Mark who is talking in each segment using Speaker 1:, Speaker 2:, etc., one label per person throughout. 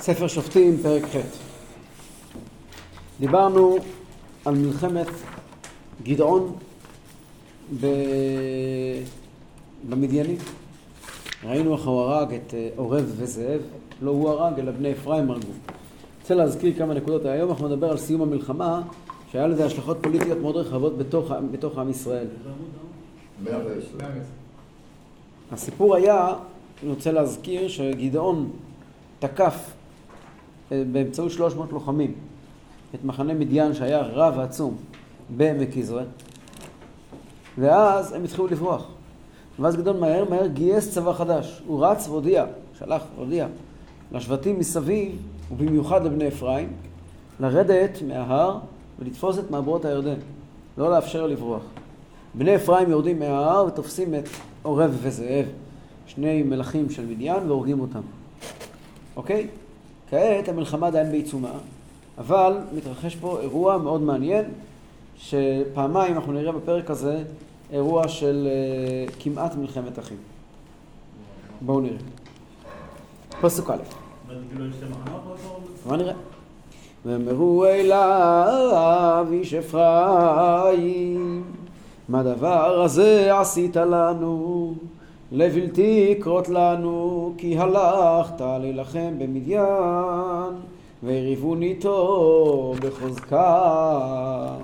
Speaker 1: ספר שופטים, פרק ח'. דיברנו על מלחמת גדעון ב... במדיינים. ראינו איך הוא הרג את אה, עורב וזאב, לא הוא הרג, אלא בני אפרים הרגו. רוצה להזכיר כמה נקודות היום, אנחנו נדבר על סיום המלחמה, שהיה לזה השלכות פוליטיות מאוד רחבות בתוך, בתוך עם ישראל. הסיפור היה, אני רוצה להזכיר, שגדעון תקף באמצעות 300 לוחמים את מחנה מדיין שהיה רב ועצום בעמק יזרעאל ואז הם התחילו לברוח. ואז גדעון מהר מהר גייס צבא חדש. הוא רץ והודיע, שלח והודיע לשבטים מסביב, ובמיוחד לבני אפרים, לרדת מההר ולתפוס את מעברות הירדן. לא לאפשר לברוח. בני אפרים יורדים מההר ותופסים את עורב וזאב, שני מלכים של מדיין, והורגים אותם. אוקיי? כעת המלחמה עדיין בעיצומה, אבל מתרחש פה אירוע מאוד מעניין, שפעמיים אנחנו נראה בפרק הזה אירוע של uh, כמעט מלחמת אחים. בואו נראה. פסוק א'. בואו נראה. ואמרו אליו איש אפרים, מה דבר הזה עשית לנו? לבלתי כרות לנו, כי הלכת להילחם במדיין, ויריבון איתו בחוזקה.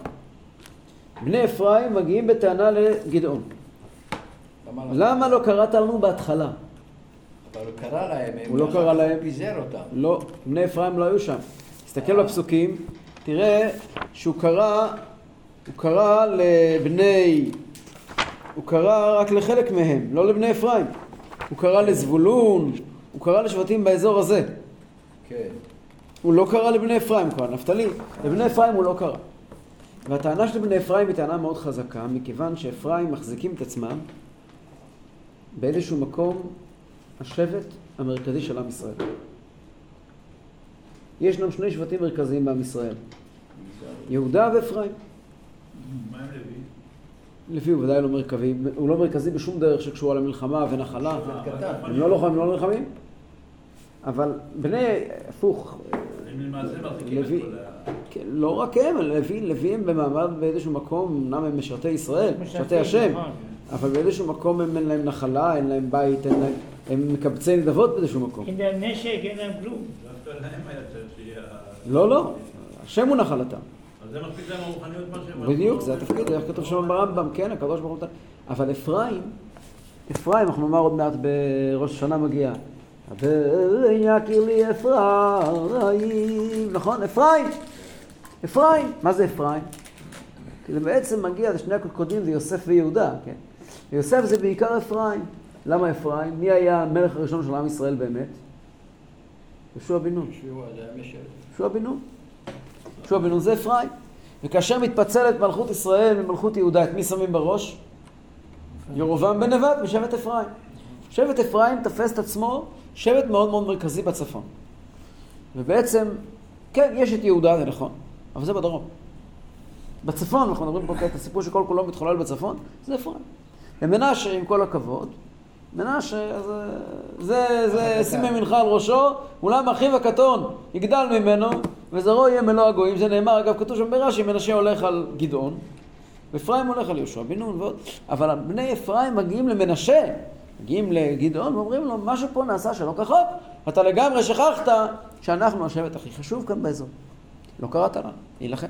Speaker 1: בני אפרים מגיעים בטענה לגדעון. למה לא קראת לנו בהתחלה?
Speaker 2: אבל הוא קרא להם,
Speaker 1: הוא לא קרא להם.
Speaker 2: פיזר אותם.
Speaker 1: לא, בני אפרים לא היו שם. תסתכל בפסוקים, תראה שהוא קרא, הוא קרא לבני, הוא קרא רק לחלק מהם, לא לבני אפרים. הוא קרא לזבולון, הוא קרא לשבטים באזור הזה.
Speaker 2: כן.
Speaker 1: הוא לא קרא לבני אפרים, הוא קרא נפתלי. לבני אפרים הוא לא קרא. והטענה של בני אפרים היא טענה מאוד חזקה, מכיוון שאפרים מחזיקים את עצמם באיזשהו מקום השבט המרכזי של עם ישראל. ישנם שני שבטים מרכזיים בעם ישראל, יהודה ואפרים.
Speaker 3: מה עם לוי?
Speaker 1: לוי הוא ודאי לא מרכזי, הוא לא מרכזי בשום דרך שקשורה למלחמה ונחלה.
Speaker 2: קטן.
Speaker 1: הם לא לוחמים, לא נלחמים. אבל בני, הפוך,
Speaker 3: הם למעשה מחזיקים את
Speaker 1: לוי,
Speaker 3: כל ה...
Speaker 1: כן, לא רק הם, לוי, לוי הם במעמד באיזשהו מקום, אמנם הם משרתי ישראל, משרתי השם, אבל באיזשהו מקום הם אין להם נחלה, אין להם בית, אין להם, הם מקבצי נדבות באיזשהו מקום.
Speaker 4: אין להם נשק, אין להם כלום.
Speaker 3: דווקא להם היה צריך שיהיה... ה-
Speaker 1: לא, לא, השם הוא נחלתם.
Speaker 3: אז זה מספיק להם הרוחניות מה שהם...
Speaker 1: בדיוק. זה התפקיד, איך כתוב שם ברמב"ם, כן, הקדוש ברוך הוא. אבל אפרים, אפרים, אנחנו נאמר עוד מעט בראש השנה מגיע. ויקיר לי אפרים, נכון? אפרים, אפרים, מה זה אפרים? כי זה בעצם מגיע, זה שני הקודקודים, זה יוסף ויהודה, כן? ויוסף זה בעיקר אפרים. למה אפרים? מי היה המלך הראשון של עם ישראל באמת? יהושע בן נון.
Speaker 2: זה.
Speaker 1: יהושע בן נון. יהושע בן נון זה אפרים. וכאשר מתפצלת מלכות ישראל ממלכות יהודה, את מי שמים בראש? ירובעם בן נבט משבט אפרים. שבט אפרים תופס את עצמו שבט מאוד מאוד מרכזי בצפון. ובעצם, כן, יש את יהודה, זה נכון, אבל זה בדרום. בצפון, אנחנו מדברים פה כעת, הסיפור שכל כולו מתחולל בצפון, זה אפרים. ומנשה, עם כל הכבוד, מנשה, זה, זה, זה שימי מנחה על ראשו, אולם אחיו הקטון יגדל ממנו, וזרעו יהיה מלוא הגויים. זה נאמר, אגב, כתוב שם ברש"י, מנשה הולך על גדעון, ואפרים הולך על יהושע בן נון ועוד. אבל בני אפרים מגיעים למנשה, מגיעים לגדעון ואומרים לו, משהו פה נעשה שלא כחוק. אתה לגמרי שכחת שאנחנו השבט הכי חשוב כאן באזור. לא קראת לנו, להילחם.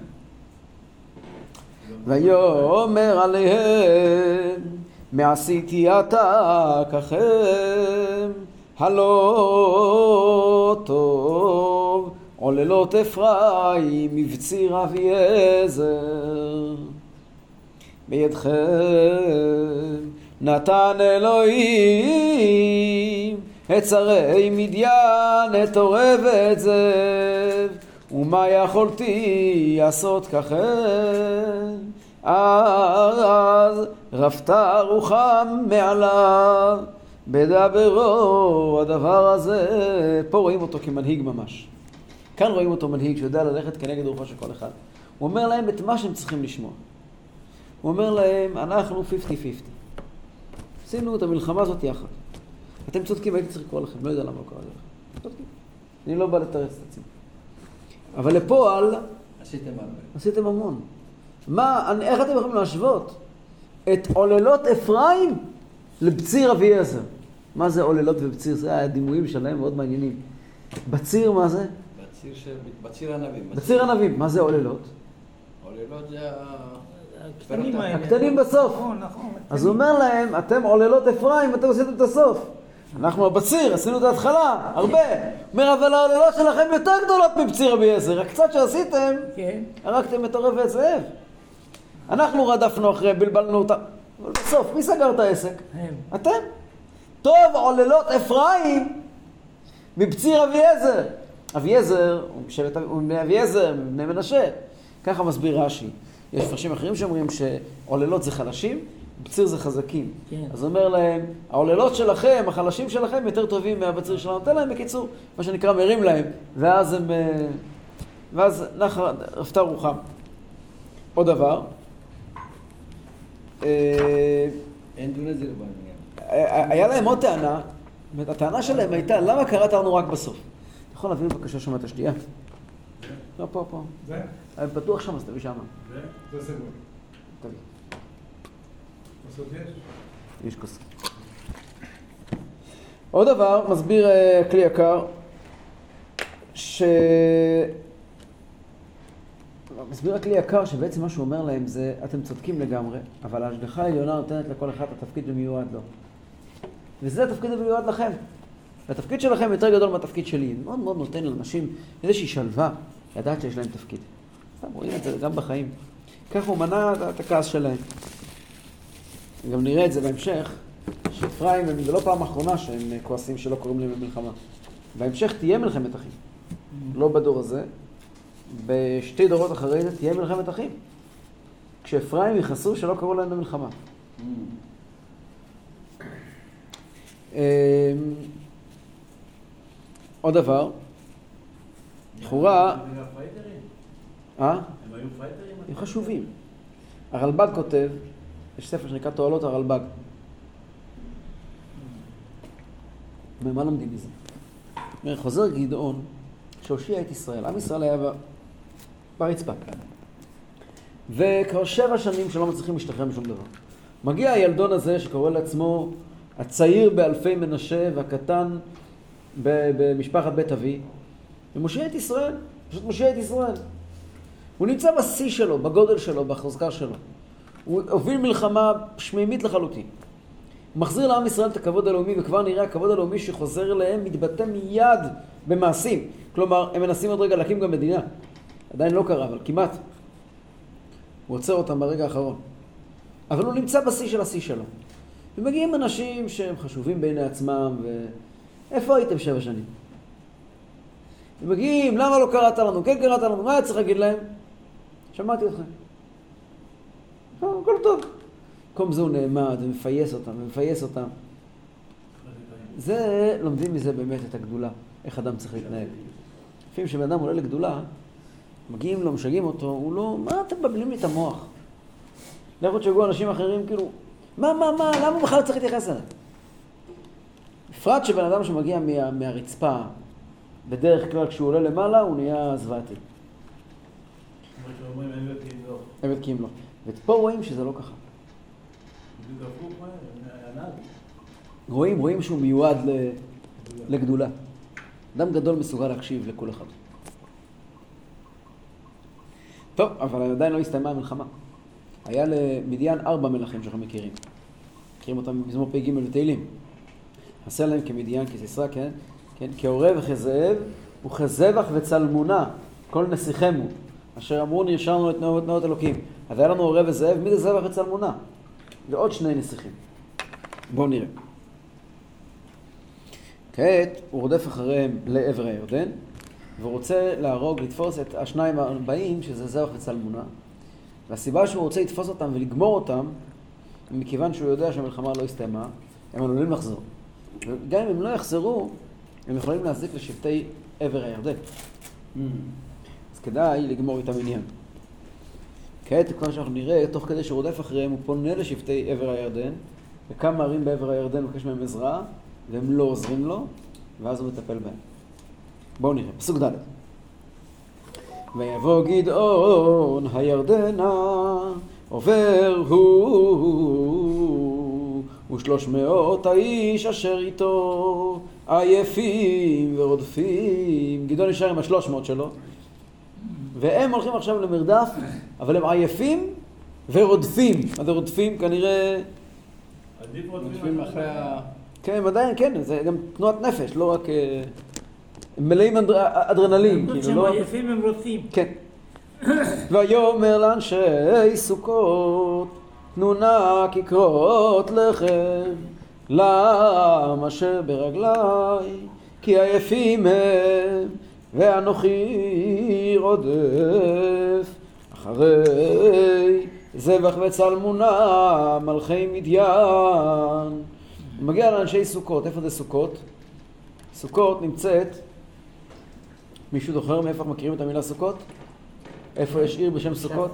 Speaker 1: ויאמר עליהם, מעשיתי אתה ככם, הלא טוב, עוללות אפרים, מבציר אביעזר. בידכם נתן אלוהים את שרי מדיין, את עורב ואת זאב, ומה יכולתי לעשות ככם? אז רפתה רוחם מעליו, בדברו הדבר הזה, פה רואים אותו כמנהיג ממש. כאן רואים אותו מנהיג שיודע ללכת כנגד רוחו של כל אחד. הוא אומר להם את מה שהם צריכים לשמוע. הוא אומר להם, אנחנו 50-50. עשינו את המלחמה הזאת יחד. אתם צודקים, הייתי צריך לקרוא לכם, לא יודע למה קרא לכם. צודקים. אני לא בא לתרץ את עצמי. אבל לפועל,
Speaker 2: עשיתם הרבה.
Speaker 1: עשיתם המון. מה, אני- איך אתם יכולים להשוות את עוללות אפרים לבציר אביעזר? מה זה עוללות ובציר? זה הדימויים שלהם מאוד מעניינים. בציר מה זה?
Speaker 2: בציר של... בציר ענבים.
Speaker 1: בציר ענבים. מה זה עוללות?
Speaker 2: עוללות זה.
Speaker 4: הקטנים האלה.
Speaker 1: הקטנים בסוף.
Speaker 4: נכון, נכון.
Speaker 1: אז הוא אומר להם, אתם עוללות אפרים, אתם עשיתם את הסוף. אנחנו הבציר, עשינו את ההתחלה, הרבה. אומר, אבל העוללות שלכם יותר גדולות מבציר אביעזר. הקצת שעשיתם,
Speaker 4: כן.
Speaker 1: הרגתם את עורב ואת זאב. אנחנו רדפנו אחרי, בלבלנו אותם. אבל בסוף, מי סגר את העסק?
Speaker 4: הם.
Speaker 1: אתם. טוב עוללות אפרים מבציר אביעזר. אביעזר הוא משבט, אביעזר, מבני מנשה. ככה מסביר רש"י. יש מפרשים אחרים שאומרים שעוללות זה חלשים, בציר זה חזקים.
Speaker 4: כן.
Speaker 1: אז אומר להם, העוללות שלכם, החלשים שלכם, יותר טובים מהבציר שלנו. תן להם בקיצור, מה שנקרא מרים להם, ואז הם... אה, ואז נחה, רפתה רוחם. עוד דבר, אה,
Speaker 2: אין דונזיר בעניין.
Speaker 1: היה להם עוד טענה, הטענה שלהם הייתה, למה קראת לנו רק בסוף? אתה יכול להביא בבקשה שם את השתייה? לא, פה, פה.
Speaker 5: זה?
Speaker 1: אני פתוח שם, אז תביא שם.
Speaker 3: ו-
Speaker 5: זה סגור.
Speaker 1: תביא.
Speaker 5: בסוף יש?
Speaker 1: יש כוס. עוד דבר, מסביר אה, כלי יקר, ש... מסביר הכלי יקר שבעצם מה שהוא אומר להם זה, אתם צודקים לגמרי, אבל ההשגחה העליונה נותנת לכל אחד את התפקיד ומיועד לו. וזה התפקיד המיועד לכם. והתפקיד שלכם יותר גדול מהתפקיד שלי. מאוד מאוד נותן לאנשים איזושהי שלווה לדעת שיש להם תפקיד. סתם רואים את זה גם בחיים. ככה הוא מנע את הכעס שלהם. גם נראה את זה בהמשך, שאפרים הם, לא פעם אחרונה שהם כועסים שלא קוראים להם למלחמה. בהמשך תהיה מלחמת אחים. לא בדור הזה, בשתי דורות אחרי זה תהיה מלחמת אחים. כשאפרים יכעסו שלא קראו להם למלחמה. אמ, עוד דבר, לכאורה,
Speaker 3: הם היו פייטרים?
Speaker 1: אה?
Speaker 3: הם היו פייטרים?
Speaker 1: הם חשובים. הרלב"ג כותב, יש ספר שנקרא תועלות הרלב"ג. ומה לומדים מזה? חוזר גדעון שהושיע את ישראל. עם ישראל היה ברצפה. וכבר שבע שנים שלא מצליחים להשתחרר משום דבר. מגיע הילדון הזה שקורא לעצמו הצעיר באלפי מנשה והקטן במשפחת בית אבי, ומושיע את ישראל, פשוט מושיע את ישראל. הוא נמצא בשיא שלו, בגודל שלו, בחוזקה שלו. הוא הוביל מלחמה שמימית לחלוטין. הוא מחזיר לעם ישראל את הכבוד הלאומי, וכבר נראה הכבוד הלאומי שחוזר אליהם מתבטא מיד במעשים. כלומר, הם מנסים עוד רגע להקים גם מדינה. עדיין לא קרה, אבל כמעט. הוא עוצר אותם ברגע האחרון. אבל הוא נמצא בשיא של השיא שלו. ומגיעים אנשים שהם חשובים בעיני עצמם, ואיפה הייתם שבע שנים? ומגיעים, למה לא קראת לנו? כן קראת לנו, מה היה צריך להגיד להם? שמעתי אתכם. אה, הכל טוב. במקום זה הוא נעמד ומפייס אותם, ומפייס אותם. זה, לומדים מזה באמת את הגדולה, איך אדם צריך להתנהג. לפעמים כשבן אדם עולה לגדולה, מגיעים לו, משגעים אותו, הוא לא, מה אתם מבלבלים לי את המוח? לכו תשגעו אנשים אחרים, כאילו, מה, מה, מה, למה הוא בכלל צריך להתייחס אליהם? בפרט שבן אדם שמגיע מה, מהרצפה, בדרך כלל כשהוא עולה למעלה, הוא נהיה זוועתי. עבד כי אם לא. ופה רואים שזה לא ככה. רואים, רואים שהוא מיועד. לגדולה. אדם גדול מסוגל להקשיב לכל אחד. טוב, אבל עדיין לא הסתיימה המלחמה. היה למדיין ארבע מלכים שאנחנו מכירים. מכירים אותם במזמור פ"ג בתהילים. עשה להם כמדיין, כסיסרא, כן? כן? כעורב וכזאב, וכזבח וצלמונה, כל נסיכם הוא. אשר אמרו נרשמנו את נאות, נאות אלוקים. אז היה לנו עורב וזאב, מי זה זבח וצלמונה? ועוד שני נסיכים. בואו נראה. כעת הוא רודף אחריהם לעבר הירדן, ורוצה להרוג, לתפוס את השניים הבאים, שזה זרח וצלמונה. והסיבה שהוא רוצה לתפוס אותם ולגמור אותם, מכיוון שהוא יודע שהמלחמה לא הסתיימה, הם עלולים לחזור. וגם אם הם לא יחזרו, הם יכולים להזיק לשבטי עבר הירדן. אז כדאי לגמור איתם עניין. כעת, כמו שאנחנו נראה, תוך כדי שהוא רודף אחריהם, הוא פונה לשבטי עבר הירדן, וכמה ערים בעבר הירדן מבקש מהם עזרה, והם לא עוזרים לו, ואז הוא מטפל בהם. בואו נראה, פסוק ד' ויבוא גדעון הירדנה עובר הוא ושלוש מאות האיש אשר איתו עייפים ורודפים. גדעון נשאר עם השלוש מאות שלו והם הולכים עכשיו למרדף אבל הם עייפים ורודפים. מה זה רודפים? כנראה
Speaker 3: עדיף
Speaker 2: רודפים אחרי ה...
Speaker 1: כן, עדיין, כן, זה גם תנועת נפש, לא רק... הם מלאים אדר- אדרנלין, כאילו, לא...
Speaker 4: עייפים הם רוצים.
Speaker 1: כן. ויאמר לאנשי סוכות, תנו נא ככרות לחם, לעם אשר ברגלי, כי עייפים הם, ואנוכי רודף אחרי זבח וצלמונה, מלכי מדיין. מגיע לאנשי סוכות, איפה זה סוכות? סוכות נמצאת, מישהו זוכר מאיפה אנחנו מכירים את המילה סוכות? איפה יש עיר בשם סוכות?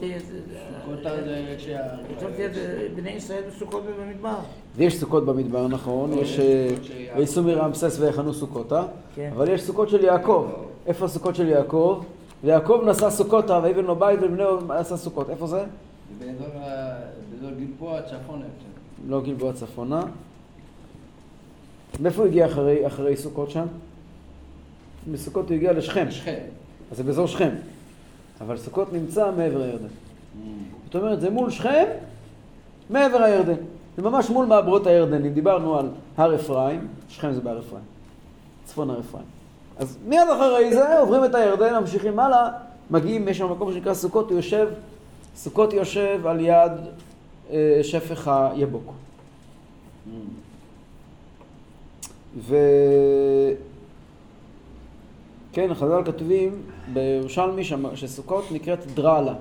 Speaker 4: חשבתי את זה, בני ישראל בסוכות ובמדבר.
Speaker 1: ויש סוכות במדבר, נכון, יש אה, ויסעו מרעמסס ויחנו סוכותה,
Speaker 4: כן.
Speaker 1: אבל יש סוכות של יעקב. איפה הסוכות של יעקב? ויעקב נשא סוכותה, ויבן לו בית ולבנהו נשא סוכות. איפה זה?
Speaker 2: באזור גלבוע צפונה.
Speaker 1: לא גלבוע צפונה. מאיפה הוא הגיע אחרי, אחרי סוכות שם? מסוכות הוא הגיע לשכם,
Speaker 2: שכם.
Speaker 1: אז זה באזור שכם. אבל סוכות נמצא מעבר הירדן. זאת אומרת, זה מול שכם, מעבר הירדן. זה ממש מול מעברות הירדן. אם דיברנו על הר אפרים, שכם זה בהר אפרים. צפון הר אפרים. אז מיד אחרי זה עוברים את הירדן, ממשיכים הלאה, מגיעים, יש שם מקום שנקרא סוכות, הוא יושב, סוכות יושב על יד אה, שפך היבוק. ו... כן, חז"ל כותבים בירושלמי שסוכות נקראת דרעלה.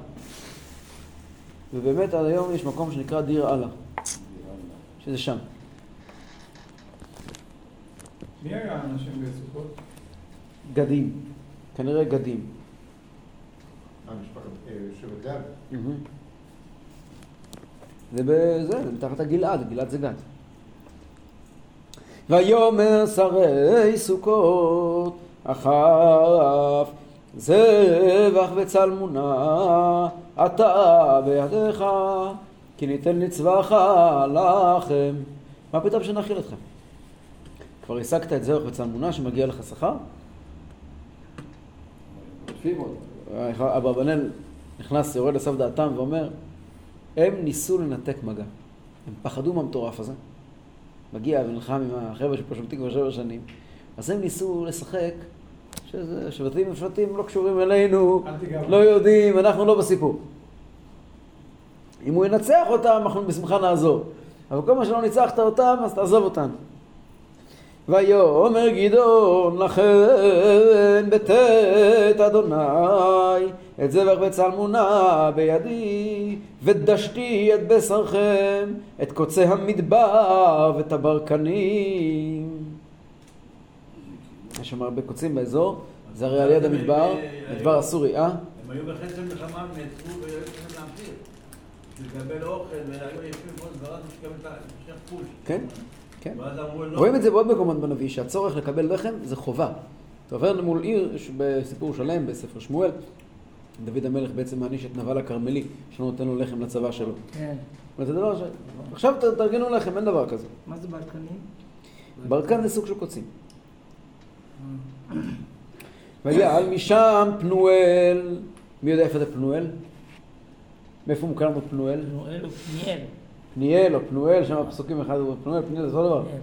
Speaker 1: ובאמת עד היום יש מקום שנקרא דיר אללה, שזה שם.
Speaker 5: מי היה האנשים בסוכות?
Speaker 1: גדים. כנראה גדים.
Speaker 6: אה, אה.
Speaker 1: זה בזה, זה מתחת לגלעד, גלעד זה גד. ויאמר שרי סוכות אחריו זבח וצלמונה אתה בידיך כי ניתן לצבך לכם. מה פתאום שנאכיל אתכם? כבר השגת את זבח וצלמונה שמגיע לך שכר? אברבנאל נכנס, יורד לסף דעתם ואומר, הם ניסו לנתק מגע. הם פחדו מהמטורף הזה. מגיע ונלחם עם החבר'ה שפה שולטים כבר שבע שנים. אז הם ניסו לשחק, שבטים ושבטים לא קשורים אלינו, לא יודעים, אנחנו לא בסיפור. אם הוא ינצח אותם, אנחנו בשמחה נעזור. אבל כל מה שלא ניצחת אותם, אז תעזוב אותנו. ויאמר גדעון לכן בטאת אדוני את זבח וצלמונה בידי ודשתי את בשרכם את קוצי המדבר ואת הברקנים יש שם הרבה קוצים באזור זה הרי על יד המדבר, מדבר הסורי, אה?
Speaker 3: הם היו בחצי מלחמה, הם נעצרו והיו צריכים להמשיך. לקבל אוכל, והיו יפים כל דבריו, לקבל את המשך פוש.
Speaker 1: כן, כן.
Speaker 3: ואז לא.
Speaker 1: רואים את זה בעוד מקומות בנביא, שהצורך לקבל לחם זה חובה. אתה עובר מול עיר, בסיפור שלם, בספר שמואל, דוד המלך בעצם מעניש את נבל הכרמלי, שלא נותן לו לחם לצבא שלו.
Speaker 4: כן.
Speaker 1: זה דבר ש... עכשיו תארגנו לחם, אין דבר כזה.
Speaker 4: מה זה ברקנים?
Speaker 1: ברקן זה סוג של קוצים. ויעל משם פנואל, מי יודע איפה זה פנואל? מאיפה מוכר לנו פנואל?
Speaker 4: נואל ופניאל.
Speaker 1: פניאל או פנואל, שם הפסוקים אחד הוא פנואל, פניאל זה אותו דבר.
Speaker 4: כן.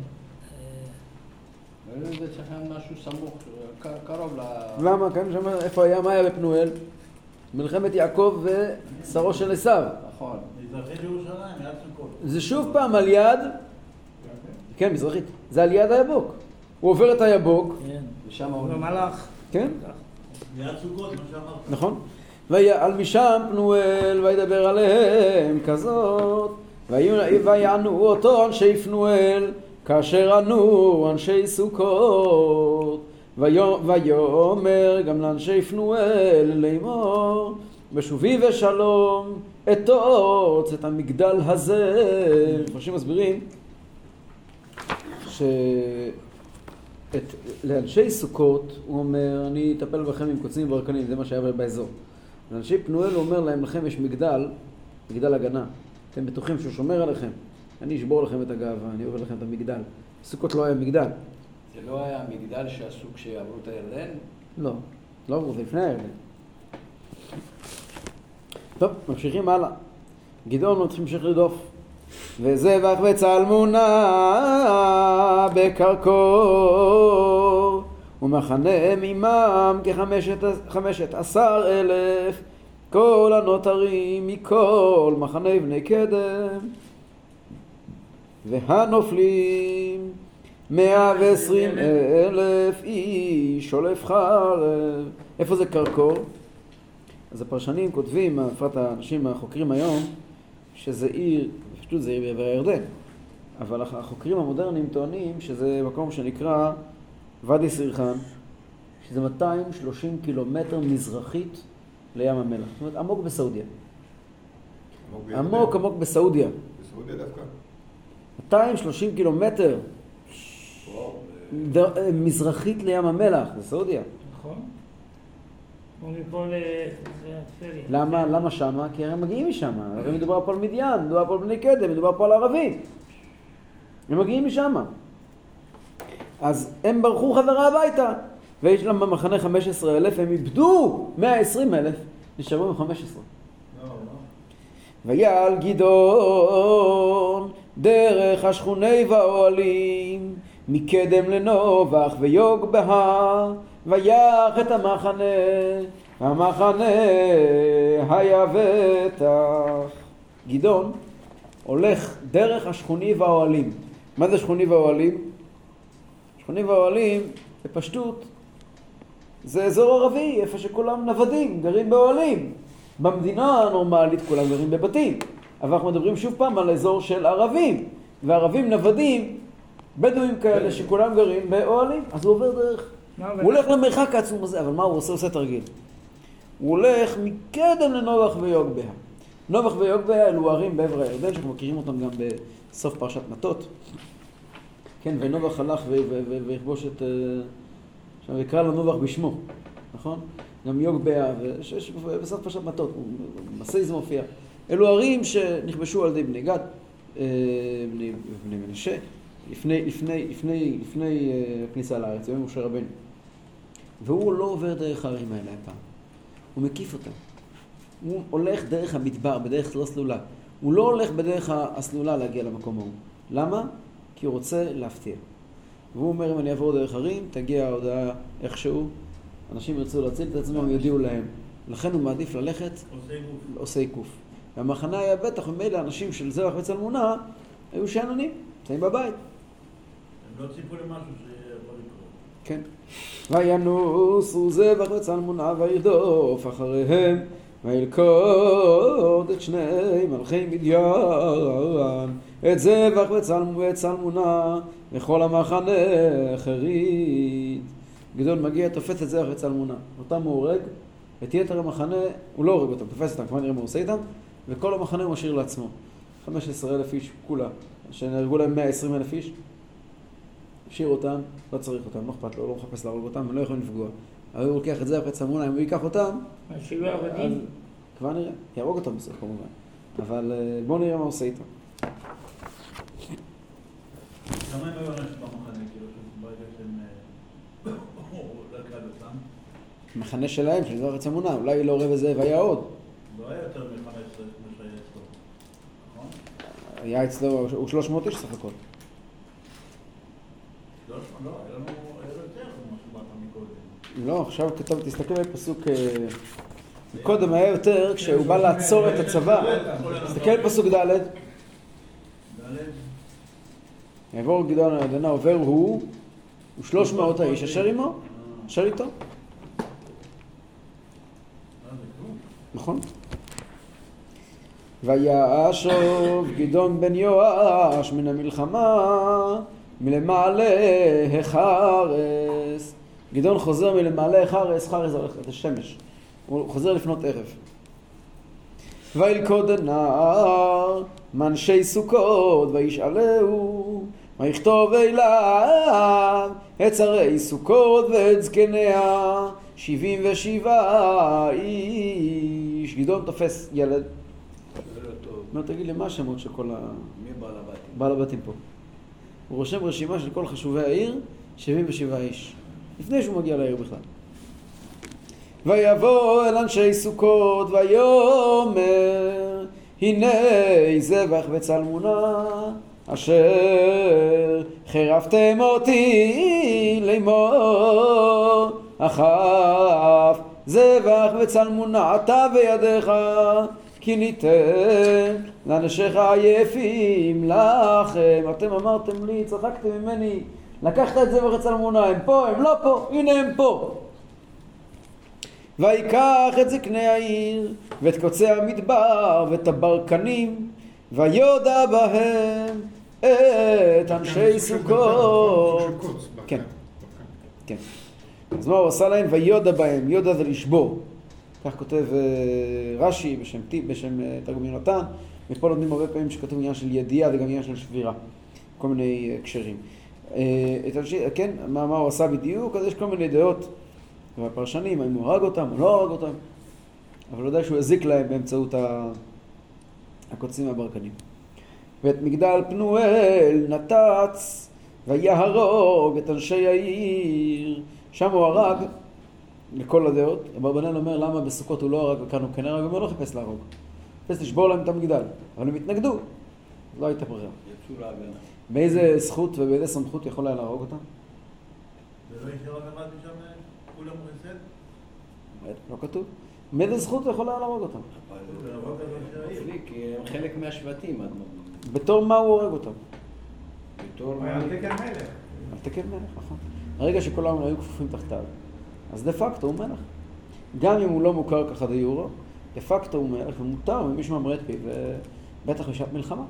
Speaker 2: זה צריך להיות משהו סמוך, ק- קרוב ל...
Speaker 1: למה? כאן שם, איפה היה, מה היה בפנואל? מלחמת יעקב ושרו של עשיו.
Speaker 2: נכון.
Speaker 3: מזרחית ירושלים, יד סוכות.
Speaker 1: זה שוב פעם על יד, כן, מזרחית, זה על יד היבוק. הוא עובר את היבוק,
Speaker 4: כן.
Speaker 2: ושם
Speaker 4: הוא
Speaker 2: עולים.
Speaker 4: מלאך.
Speaker 1: כן,
Speaker 3: יד סוכות, מה שאמרת.
Speaker 1: נכון. ויעל משם פנואל וידבר עליהם כזאת ויענו אותו אנשי פנואל כאשר ענו אנשי סוכות ויאמר גם לאנשי פנואל לאמור בשובי ושלום אתוץ את המגדל הזה. מפרשים מסבירים ש... את, לאנשי סוכות, הוא אומר, אני אטפל בכם עם קוצים וברקנים, זה מה שהיה באזור. לאנשי פנואל הוא אומר להם, לכם יש מגדל, מגדל הגנה. אתם בטוחים שהוא שומר עליכם? אני אשבור לכם את הגאווה, אני אוריד לכם את המגדל. בסוכות לא היה מגדל.
Speaker 2: זה לא היה מגדל שעשו כשעברו את הירדן?
Speaker 1: לא, לא עברו, זה לפני הירדן. טוב, ממשיכים הלאה. גדעון מתחיל להמשיך לרדוף. וזבח וצלמונה בקרקור. ומחנה עמם כחמשת חמשת עשר אלף כל הנותרים מכל מחנה בני קדם. והנופלים מאה ועשרים אלף איש שולף חרב. איפה זה קרקור? אז הפרשנים כותבים, בפרט האנשים החוקרים היום, שזה עיר, פשוט זה עיר בעבר הירדן. אבל החוקרים המודרניים טוענים שזה מקום שנקרא ואדי סריחן, שזה 230 קילומטר מזרחית לים המלח. זאת אומרת, עמוק בסעודיה. עמוק עמוק בסעודיה.
Speaker 6: בסעודיה דווקא.
Speaker 1: 230 קילומטר מזרחית לים המלח, זה סעודיה.
Speaker 4: נכון? כמו מפה ל... זה הטבריה.
Speaker 1: למה, למה שמה? כי הם מגיעים משם. הרי מדובר פה על מדיין, מדובר פה על בני קדם, מדובר פה על ערבים. הם מגיעים משם. אז הם ברחו חזרה הביתה. ויש להם במחנה 15 אלף, הם איבדו 120 אלף, נשארו עם 15.
Speaker 3: לא, לא.
Speaker 1: ויעל גדעון דרך השכוני והאוהלים מקדם לנובח ויוג בהר ויח את המחנה המחנה היה בטח גדעון הולך דרך השכוני והאוהלים מה זה שכוני והאוהלים? שכוני והאוהלים בפשטות זה אזור ערבי, איפה שכולם נוודים, גרים באוהלים. במדינה הנורמלית כולם גרים בבתים. אבל אנחנו מדברים שוב פעם על אזור של ערבים. וערבים נוודים, בדואים כאלה שכולם גרים באוהלים. אז הוא עובר דרך. הוא הולך למרחק העצום הזה, אבל מה הוא עושה? הוא עושה תרגיל. הוא הולך מקדם לנובח ויוגבה. נובח ויוגבה אלו ערים בעבר הירדן, שאנחנו מכירים אותם גם בסוף פרשת מטות. כן, ונובח הלך ויכבוש את... אה, עכשיו יקרא לו נובח בשמו, נכון? גם יוגבה, ובסוף פרשת מטות, במסי זה מופיע. אלו ערים שנכבשו על ידי בני גד, אה, בני, מנשה, לפני, לפני, לפני, לפני אה, הכניסה לארץ, יום משה רבנו. והוא לא עובר דרך הערים האלה הפעם, הוא מקיף אותם. הוא הולך דרך המדבר, בדרך לא סלולה. הוא לא הולך בדרך הסלולה להגיע למקום ההוא. למה? כי הוא רוצה להפתיע. והוא אומר, אם אני אעבור דרך ערים, תגיע ההודעה איכשהו, אנשים ירצו להציל את עצמם, יודיעו להם. לכן הוא מעדיף ללכת.
Speaker 3: עושה
Speaker 1: עיקוף. והמחנה היה בטח, ממילא אנשים של זרח וצלמונה היו שאננים, נמצאים בבית.
Speaker 3: הם לא ציפו למשהו שיכול לקרות.
Speaker 1: כן. וינוסו זבח וצלמונה וירדוף אחריהם וילכוד את שני מלכי מדיין את זבח וצלמ- וצלמונה וכל המחנה החריד. גדעון מגיע, תופס את זבח וצלמונה. אותם הוא הורג, את יתר המחנה, הוא לא הורג אותם, תופס אותם, כבר נראה מה הוא עושה איתם, וכל המחנה הוא משאיר לעצמו. 15 אלף איש, כולה, שנהרגו להם 120 אלף איש, השאיר אותם, לא צריך אותם, לא אכפת לו, לא מחפש להרוג אותם, הם לא יכולים לפגוע. אבל הוא לוקח את זה אחרי צמונה, אם הוא ייקח אותם, אז? כבר נראה, יהרוג אותם בסוף כמובן. אבל אה, בואו נראה מה עושה איתם.
Speaker 3: כמה הם היו אנשים במחנה, כאילו, ברגע שהם... אה, אותם?
Speaker 1: מחנה שלהם, של זרח צמונה, אולי לא רבע זאב היה עוד.
Speaker 3: לא היה יותר מ-15 כמו שהיה אצלו. נכון?
Speaker 1: היה אצלו, הוא 300 איש סך הכל.
Speaker 3: לא, לא, היה לנו היה לו יותר ממה שבאת מקודם.
Speaker 1: לא, עכשיו כתוב, תסתכל בפסוק... אה, קודם היה יותר, כשהוא בא לעצור את הצבא. תסתכל בפסוק ד',
Speaker 3: ד',
Speaker 1: יעבור גדעון הירדנה, עובר הוא ושלוש מאות האיש אשר עמו, אשר איתו. נכון. ויעשוב גדעון בן יואש מן המלחמה מלמעלה החרס. גדעון חוזר מלמעלה החרס, חרס הולך את השמש. הוא חוזר לפנות ערב. וילכוד הנער מאנשי סוכות וישאלהו ויכתוב אליו את שרי סוכות ואת זקניה, שבעים ושבעה איש. גדעון תופס ילד,
Speaker 3: זה לא.
Speaker 1: אומר, תגיד לי, מה השמות של כל ה...
Speaker 3: מי בעל הבתים?
Speaker 1: בעל הבתים פה? הוא רושם רשימה של כל חשובי העיר, 77 איש, לפני שהוא מגיע לעיר בכלל. ויבוא אל אנשי סוכות ויאמר הנה זבח וצלמונה אשר חירפתם אותי לאמור אחף זבח וצלמונה אתה בידיך כי ניתן לאנשיך עייפים לכם אתם אמרתם לי צחקתם ממני לקחת את זבח וצלמונה הם פה הם לא פה הנה הם פה ויקח את זקני העיר, ואת קוצי המדבר, ואת הברקנים, ויודע בהם את אנשי סוכות. כן, כן. אז מה הוא עשה להם? ויודע בהם, יודע זה לשבור. כך כותב אה, רש"י בשם, בשם אה, תרגום יונתן, ופה לומדים הרבה פעמים שכתוב עניין של ידיעה וגם עניין של שבירה, כל מיני אה, הקשרים. אה, כן, מה, מה הוא עשה בדיוק? אז יש כל מיני דעות. והפרשנים, האם הוא הרג אותם או לא הרג אותם, אבל ודאי שהוא הזיק להם באמצעות הקוצים והברקנים. ואת מגדל פנואל נתץ ויהרוג את אנשי העיר, שם הוא הרג לכל הדעות. אברבנאל אומר למה בסוכות הוא לא הרג וכאן הוא כן הרג, הוא לא חיפש להרוג. חיפש לשבור להם את המגדל, אבל הם התנגדו, לא הייתה ברירה.
Speaker 3: יצאו להגנה.
Speaker 1: באיזה זכות ובאיזה סמכות יכול היה להרוג אותם? לא כתוב. מאיזה זכות הוא יכול היה להרוג אותם?
Speaker 2: כי הם חלק מהשבטים, אדמו"ר.
Speaker 1: בתור מה הוא הורג אותם?
Speaker 2: בתור
Speaker 5: הוא היה על תקן מלך.
Speaker 1: על תקן מלך, נכון. ברגע שכולם היו כפופים תחתיו, אז דה פקטו הוא מלך. גם אם הוא לא מוכר ככה דה יורו, דה פקטו הוא מלך ומותר אם מישהו ממרה את פיו, ובטח בשעת מלחמה.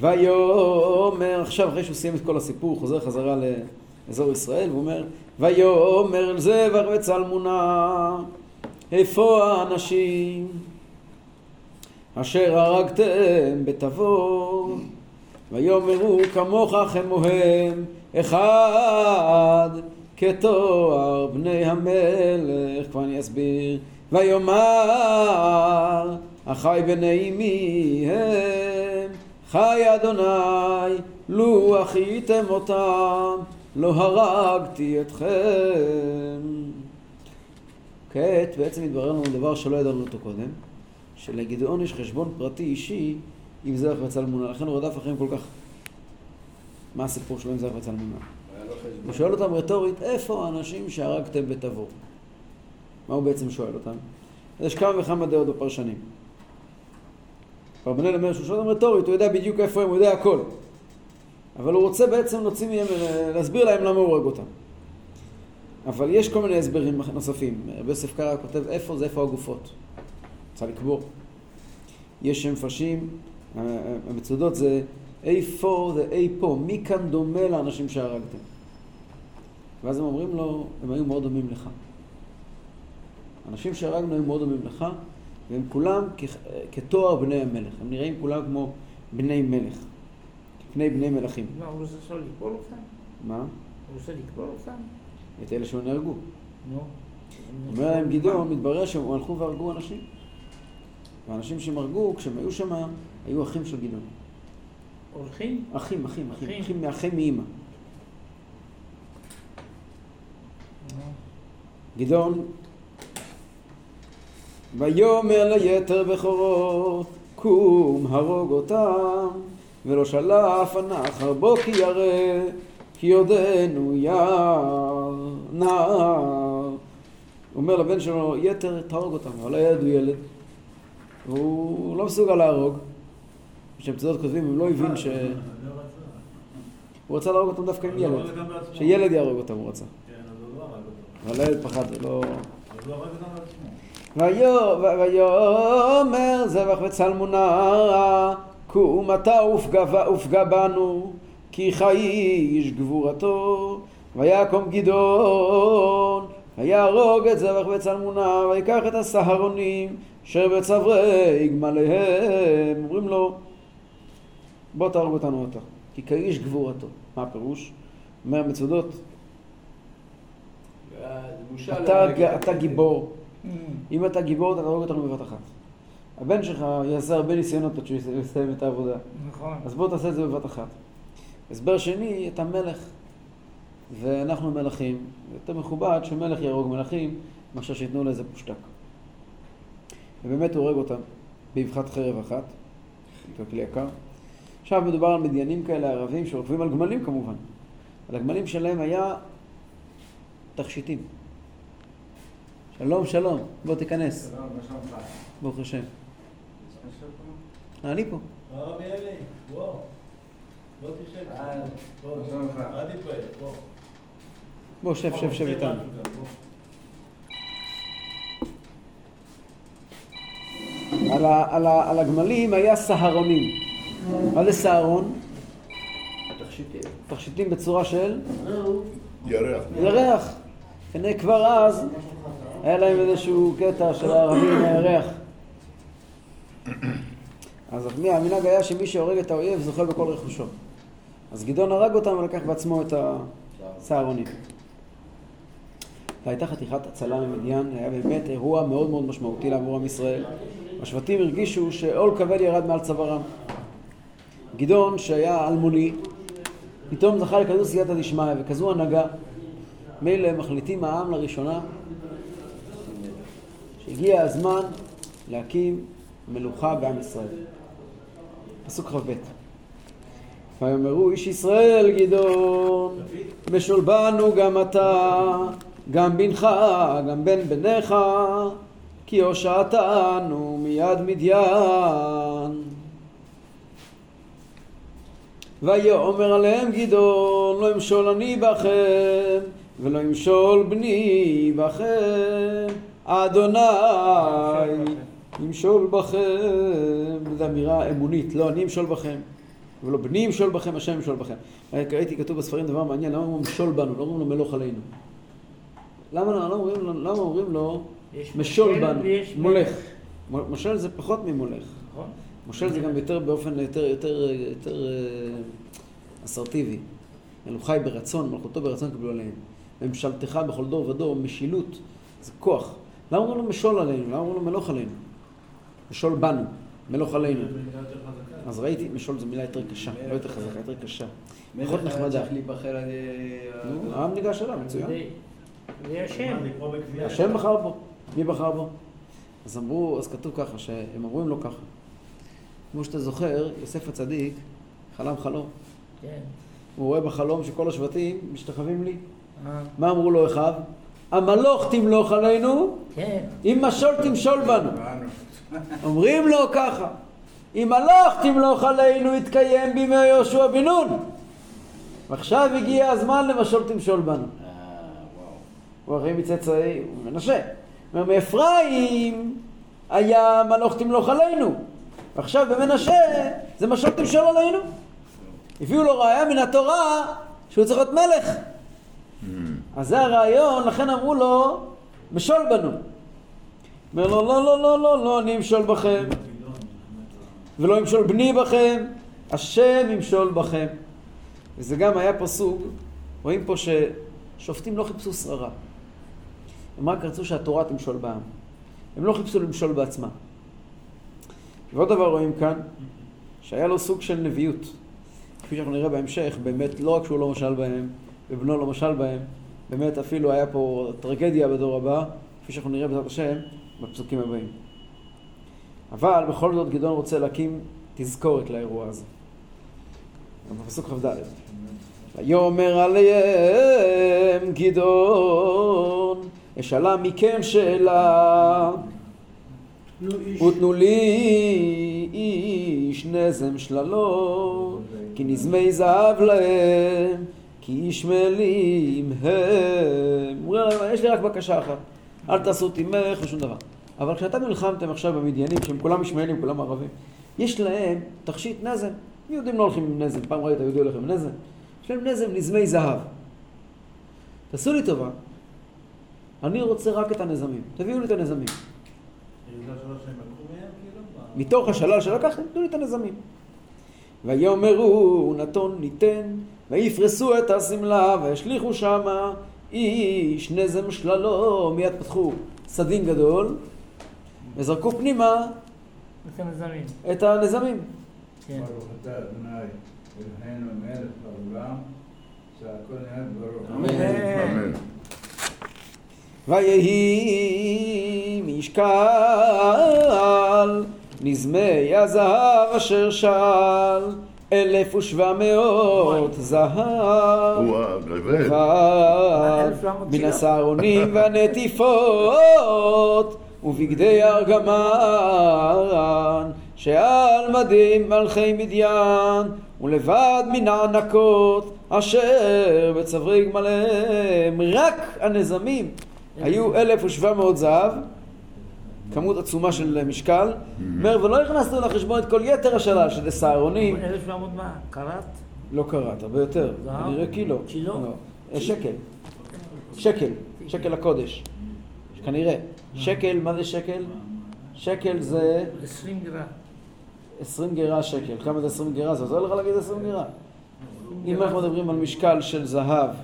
Speaker 1: ויאמר, עכשיו אחרי שהוא סיים את כל הסיפור, הוא חוזר חזרה לאזור ישראל, והוא אומר, ויאמר אל זבח וצלמונה, איפה האנשים אשר הרגתם בתבור? ויאמרו כמוך כמוהם אחד כתואר בני המלך, כבר אני אסביר, ויאמר אחי בני מי הם חי אדוני לו אחייתם אותם לא הרגתי אתכם כעת בעצם התברר לנו דבר שלא ידענו אותו קודם שלגדעון יש חשבון פרטי אישי עם זרח וצלמונה, לכן הוא רדף אחריהם כל כך. מה הסיפור שלו עם זרח וצלמונה? הוא שואל אותם רטורית, איפה האנשים שהרגתם בתבור? מה הוא בעצם שואל אותם? יש כמה וכמה דעות בפרשנים. פרבנל אומר שהוא שואל אותם רטורית, הוא יודע בדיוק איפה הם, הוא יודע הכל. אבל הוא רוצה בעצם להוציא מהם, להסביר להם למה הוא הרג אותם. אבל יש כל מיני הסברים נוספים. רבי יוסף קרא כותב איפה זה איפה הגופות. רוצה לקבור. יש שמפרשים, המצודות זה איפה זה אי פה, מי כאן דומה לאנשים שהרגתם? ואז הם אומרים לו, הם היו מאוד דומים לך. אנשים שהרגנו היו מאוד דומים לך, והם כולם כ- כתואר בני המלך. הם נראים כולם כמו בני מלך, כפני בני מלכים.
Speaker 4: מה, הוא רוצה לקבור אותם?
Speaker 1: מה?
Speaker 4: הוא רוצה לקבור אותם?
Speaker 1: את אלה שנהרגו.
Speaker 4: נו.
Speaker 1: אומר להם גדעון, מתברר שהם הלכו והרגו אנשים. והאנשים שהם הרגו, כשהם היו שם, היו אחים של גדעון.
Speaker 4: הולכים?
Speaker 1: אחים, אחים, אחים,
Speaker 4: אחים.
Speaker 1: אחים מאחים מאימא. גדעון, ויאמר ליתר בכורו, קום הרוג אותם, ולא שלף הנחר בו כי ירא, כי עודנו יער נער. הוא אומר לבן שלו, יתר תהרוג אותם, אבל הילד הוא ילד, והוא לא מסוגל להרוג. כשמצדות כותבים, הוא לא הבין ש...
Speaker 3: לא רצה.
Speaker 1: הוא רצה להרוג אותם דווקא עם
Speaker 3: הוא
Speaker 1: ילד. שילד יהרוג אותם הוא רצה.
Speaker 3: כן, אז הוא לא
Speaker 1: הילד פחד, לא... ויאמר זבח וצלמונה קום אתה ופגע- בנו כי חי איש גבורתו ויקום גדעון ויהרוג את זבח וצלמונה ויקח את הסהרונים אשר בצורי גמליהם אומרים לו בוא תהרוג אותנו אתה, כי כאיש גבורתו. מה הפירוש? אומר המצודות,
Speaker 2: בושה
Speaker 1: אתה. גיבור,
Speaker 4: Mm.
Speaker 1: אם אתה גיבור אתה תהרוג אותנו בבת אחת. הבן שלך יעשה הרבה ניסיונות עד שהוא יסיים את העבודה,
Speaker 4: נכון.
Speaker 1: אז בוא תעשה את זה בבת אחת. הסבר שני, אתה מלך, ואנחנו מלכים, יותר מכובד שמלך יהרוג מלכים, מאשר שייתנו לאיזה פושטק. ובאמת הוא הורג אותם באבחת חרב אחת, זה כלי יקר. עכשיו מדובר על מדיינים כאלה ערבים שרוכבים על גמלים כמובן. על הגמלים שלהם היה תכשיטים. שלום, שלום, בוא תיכנס,
Speaker 6: שלום, מה שלומך?
Speaker 1: ברוך השם. אה, אני פה.
Speaker 3: הרב אלי, בוא. בוא תשב.
Speaker 2: אה,
Speaker 3: בוא, בוא.
Speaker 1: שב, שב, שב איתנו. על, ה, על, ה, על הגמלים היה סהרונים. מה זה סהרון?
Speaker 2: תכשיטים.
Speaker 1: תכשיטים בצורה של
Speaker 6: ירח.
Speaker 1: ירח. כנראה כבר אז היה להם איזשהו קטע של הערבים הירח. אז המנהג היה שמי שהורג את האויב זוכה בכל רכושו. אז גדעון הרג אותם ולקח בעצמו את הסהרונים. והייתה חתיכת הצלה ממדיין, היה באמת אירוע מאוד מאוד משמעותי לעבור עם ישראל. השבטים הרגישו שעול כבד ירד מעל צווארם. גדעון, שהיה אלמוני, פתאום זכה לכזו סייעתא דשמיא וכזו הנהגה. מילא מחליטים העם לראשונה שהגיע הזמן להקים מלוכה בעם ישראל. פסוק כ"ב: ויאמרו איש ישראל גדעון משול בנו גם אתה גם בנך גם בן בניך כי הושעתנו מיד מדיין ויאמר עליהם גדעון לא אמשול אני בכם ולא ימשול בני בכם אדוני. ימשול בכם. זו אמירה אמונית. לא אני אמשול בכם. ולא בני ימשול בכם השם ימשול בכם. ראיתי כתוב בספרים דבר מעניין למה אומרים משול בנו? לא אומרים לו מלוך עלינו? למה לא, לא אומרים לו, למה אומרים לו
Speaker 4: יש
Speaker 1: משול בנו? מולך
Speaker 4: מלך.
Speaker 1: מ- משל זה פחות ממולך.
Speaker 4: נכון?
Speaker 1: מושל זה גם יותר באופן יותר, יותר, יותר אה, אסרטיבי. מלוכה היא ברצון, מלכותו ברצון קיבלו עליהם. ממשלתך בכל דור ודור, משילות, זה כוח. למה אומרים לו משול עלינו? למה אומרים לו מלוך עלינו? משול בנו, מלוך עלינו. אז ראיתי, משול זו מילה יותר קשה, לא יותר חזקה, יותר קשה.
Speaker 2: מלך
Speaker 1: פחות
Speaker 2: היה
Speaker 1: נחמדה.
Speaker 2: צריך להיבחר על ידי...
Speaker 1: נו, העם ניגש אליו, מצוין.
Speaker 4: זה- השם.
Speaker 1: השם בחר בו. מי בחר בו? אז אמרו, אז כתוב ככה, שהם אומרים לו ככה. כמו שאתה זוכר, יוסף הצדיק חלם חלום.
Speaker 4: כן.
Speaker 1: הוא רואה בחלום שכל השבטים משתחווים לי. מה אמרו לו אחיו? המלוך תמלוך עלינו,
Speaker 4: כן.
Speaker 1: אם משול תמשול בנו. אומרים לו ככה, אם מלוך תמלוך עלינו יתקיים בימי יהושע בן נון. ועכשיו הגיע הזמן למשול תמשול בנו.
Speaker 2: אה.
Speaker 1: הוא הרי מצאצאי, הוא מנשה. אומר, מאפרים היה מלוך תמלוך עלינו. ועכשיו במנשה זה משול תמשול עלינו. הביאו לו ראיה מן התורה שהוא צריך להיות מלך. אז זה הרעיון, לכן אמרו לו, משול בנו. אומר לו, לא, לא, לא, לא, לא, אני אמשול בכם. ולא ימשול בני בכם, השם ימשול בכם. וזה גם היה פה סוג, רואים פה ששופטים לא חיפשו שררה. הם רק רצו שהתורה תמשול בעם. הם לא חיפשו למשול בעצמם. ועוד דבר רואים כאן, שהיה לו סוג של נביאות. כפי שאנחנו נראה בהמשך, באמת לא רק שהוא לא משל בהם, ובנו לא משל בהם, באמת אפילו היה פה טרגדיה בדור הבא, כפי שאנחנו נראה בעזרת השם בפסוקים הבאים. אבל בכל זאת גדעון רוצה להקים תזכורת לאירוע הזה. בפסוק כ"ד. ויאמר עליהם גדעון, אשאלה מכם שאלה, ותנו לי איש נזם שללות, כי נזמי זהב להם, כי ישמלים הם. הוא אומר יש לי רק בקשה אחת, אל תעשו תימך ושום דבר. אבל כשאתם נלחמתם עכשיו במדיינים, שהם כולם ישמעאלים, כולם ערבים, יש להם תכשיט נזם. יהודים לא הולכים עם נזם, פעם ראית יהודי הולך עם נזם? יש להם נזם נזמי זהב. תעשו לי טובה, אני רוצה רק את הנזמים, תביאו לי את הנזמים. מתוך השלל שלקחתם, תנו לי את הנזמים. ויאמרו נתון ניתן, ויפרסו את השמלה, וישליכו שמה איש נזם שללו, מיד פתחו סדין גדול, וזרקו פנימה
Speaker 4: את הנזמים.
Speaker 1: את הנזמים.
Speaker 4: כן.
Speaker 1: אמן. ויהי משקל נזמי הזהב אשר של אלף ושבע מאות זהב. מן הסהרונים והנטיפות ובגדי ארגמן שעל מדים מלכי מדיין ולבד מן הענקות אשר בצווי גמליהם רק הנזמים היו אלף ושבע מאות זהב כמות עצומה של משקל אומר ולא הכנסנו לחשבון את כל יתר השלל שזה סהרונים
Speaker 4: 1700 מה? קראט?
Speaker 1: לא קראת, הרבה יותר.
Speaker 4: זהב?
Speaker 1: כנראה קילו.
Speaker 4: קילו?
Speaker 1: לא. אה, שקל. שקל. שקל הקודש. כנראה. שקל, מה זה שקל? שקל זה
Speaker 4: 20 גרם.
Speaker 1: 20 גרה שקל. כמה זה 20 גרה? זה עוזר לך להגיד 20 גרה? אם אנחנו מדברים על משקל של זהב,
Speaker 4: זה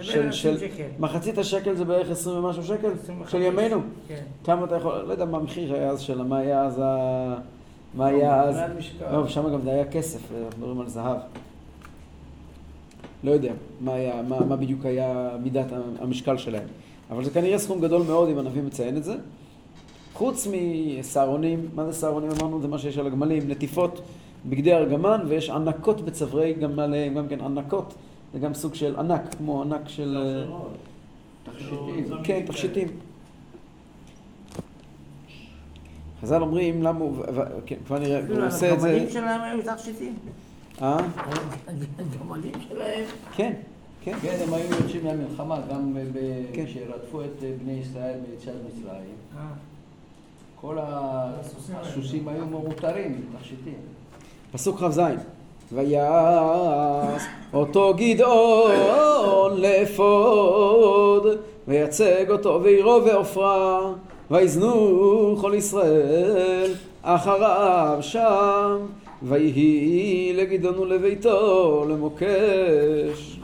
Speaker 1: של,
Speaker 4: בערך
Speaker 1: של
Speaker 4: 20 שקל.
Speaker 1: מחצית השקל זה בערך 20 ומשהו שקל?
Speaker 4: 25.
Speaker 1: של ימינו?
Speaker 4: כן.
Speaker 1: כמה אתה יכול, לא יודע מה המחיר היה אז שלה, מה היה אז ה... מה היה אז... לא, שם גם זה היה כסף, אנחנו מדברים על זהב. לא יודע מה, היה, מה, מה בדיוק היה מידת המשקל שלהם. אבל זה כנראה סכום גדול מאוד אם הנביא מציין את זה. חוץ מסהרונים, מה זה סהרונים אמרנו? זה מה שיש על הגמלים, נטיפות בגדי ארגמן, ויש ענקות בצווארי גמליהם, גם כן ענקות, זה גם סוג של ענק, כמו ענק של... אה,
Speaker 2: תכשיטים.
Speaker 1: כן, תכשיטים. חז"ל אומרים למה הוא, כן, כבר נראה, הוא עושה את זה,
Speaker 4: הגמלים שלהם היו תכשיטים.
Speaker 1: אה?
Speaker 4: הגמלים שלהם.
Speaker 1: כן, כן.
Speaker 2: כן, הם היו יוצאים למלחמה, גם
Speaker 1: כן.
Speaker 2: כשרדפו את בני ישראל ביציאת מצרים.
Speaker 4: אה.
Speaker 2: כל הסוסים היו מעוטרים תכשיטים.
Speaker 1: פסוק כ"ז: ויעש אותו גדעון לאפוד ויצג אותו ועירו ועופרה ויזנו כל ישראל אחריו שם ויהי לגדעון ולביתו למוקש.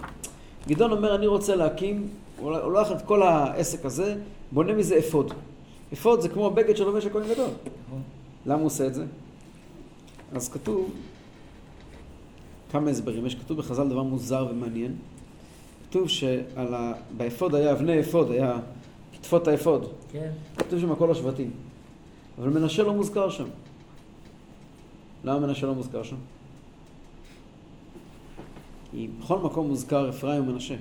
Speaker 1: גדעון אומר אני רוצה להקים, הוא לוקח את כל העסק הזה, בונה מזה אפוד. אפוד זה כמו בגד שלובש הכהן גדול. למה הוא עושה את זה? אז כתוב כמה הסברים, יש כתוב בחז"ל דבר מוזר ומעניין. כתוב שבאפוד היה, אבני אפוד, היה כתפות האפוד.
Speaker 4: כן.
Speaker 1: כתוב שם כל השבטים. אבל מנשה לא מוזכר שם. למה מנשה לא מוזכר שם? כי בכל מקום מוזכר אפרים ומנשה.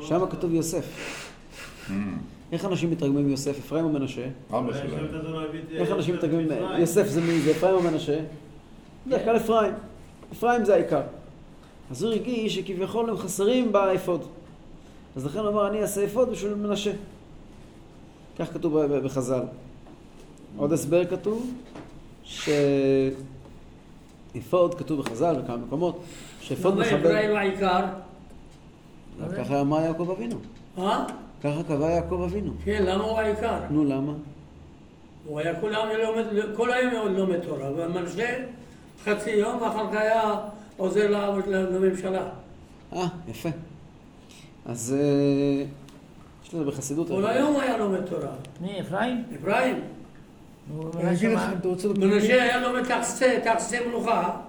Speaker 1: שם כתוב יוסף. איך אנשים מתרגמים יוסף, אפרים או מנשה?
Speaker 7: אבא שלהם.
Speaker 1: איך אנשים מתרגמים, יוסף זה מי זה, אפרים או מנשה? בדרך כלל אפרים. אפרים זה העיקר. אז הוא הרגיש שכביכול הם חסרים באפוד. אז לכן הוא אמר, אני אעשה אפוד בשביל מנשה. כך כתוב בחז"ל. עוד הסבר כתוב, שאפוד כתוב בחז"ל בכמה מקומות, שאפוד
Speaker 8: למה
Speaker 1: מכבד...
Speaker 8: אפרים העיקר?
Speaker 1: ככה אמר יעקב אבינו.
Speaker 8: אה?
Speaker 1: ככה קבע יעקב אבינו.
Speaker 8: כן, למה הוא העיקר?
Speaker 1: נו, למה?
Speaker 8: הוא היה כל היום לומד, כל היום לומד תורה, ומנשה חצי יום, ואחר כך היה עוזר לממשלה.
Speaker 1: אה, יפה. אז אה, יש לזה בחסידות.
Speaker 8: כל היום היה לומד תורה.
Speaker 4: מי, אפרים?
Speaker 8: אפרים, מנשה היה לומד תכסי, מלוכה,